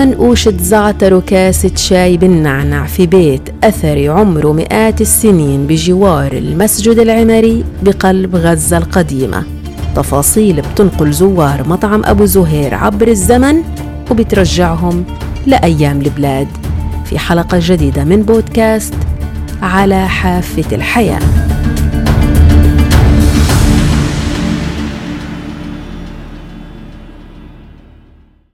منقوشة زعتر وكاسة شاي بالنعنع في بيت أثري عمره مئات السنين بجوار المسجد العمري بقلب غزة القديمة. تفاصيل بتنقل زوار مطعم أبو زهير عبر الزمن وبترجعهم لأيام البلاد. في حلقة جديدة من بودكاست على حافة الحياة.